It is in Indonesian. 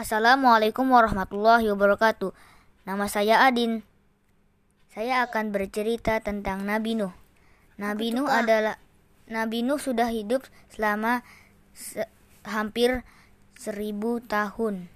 Assalamualaikum warahmatullahi wabarakatuh. Nama saya Adin. Saya akan bercerita tentang Nabi Nuh. Nabi Nuh adalah Nabi Nuh sudah hidup selama se hampir seribu tahun.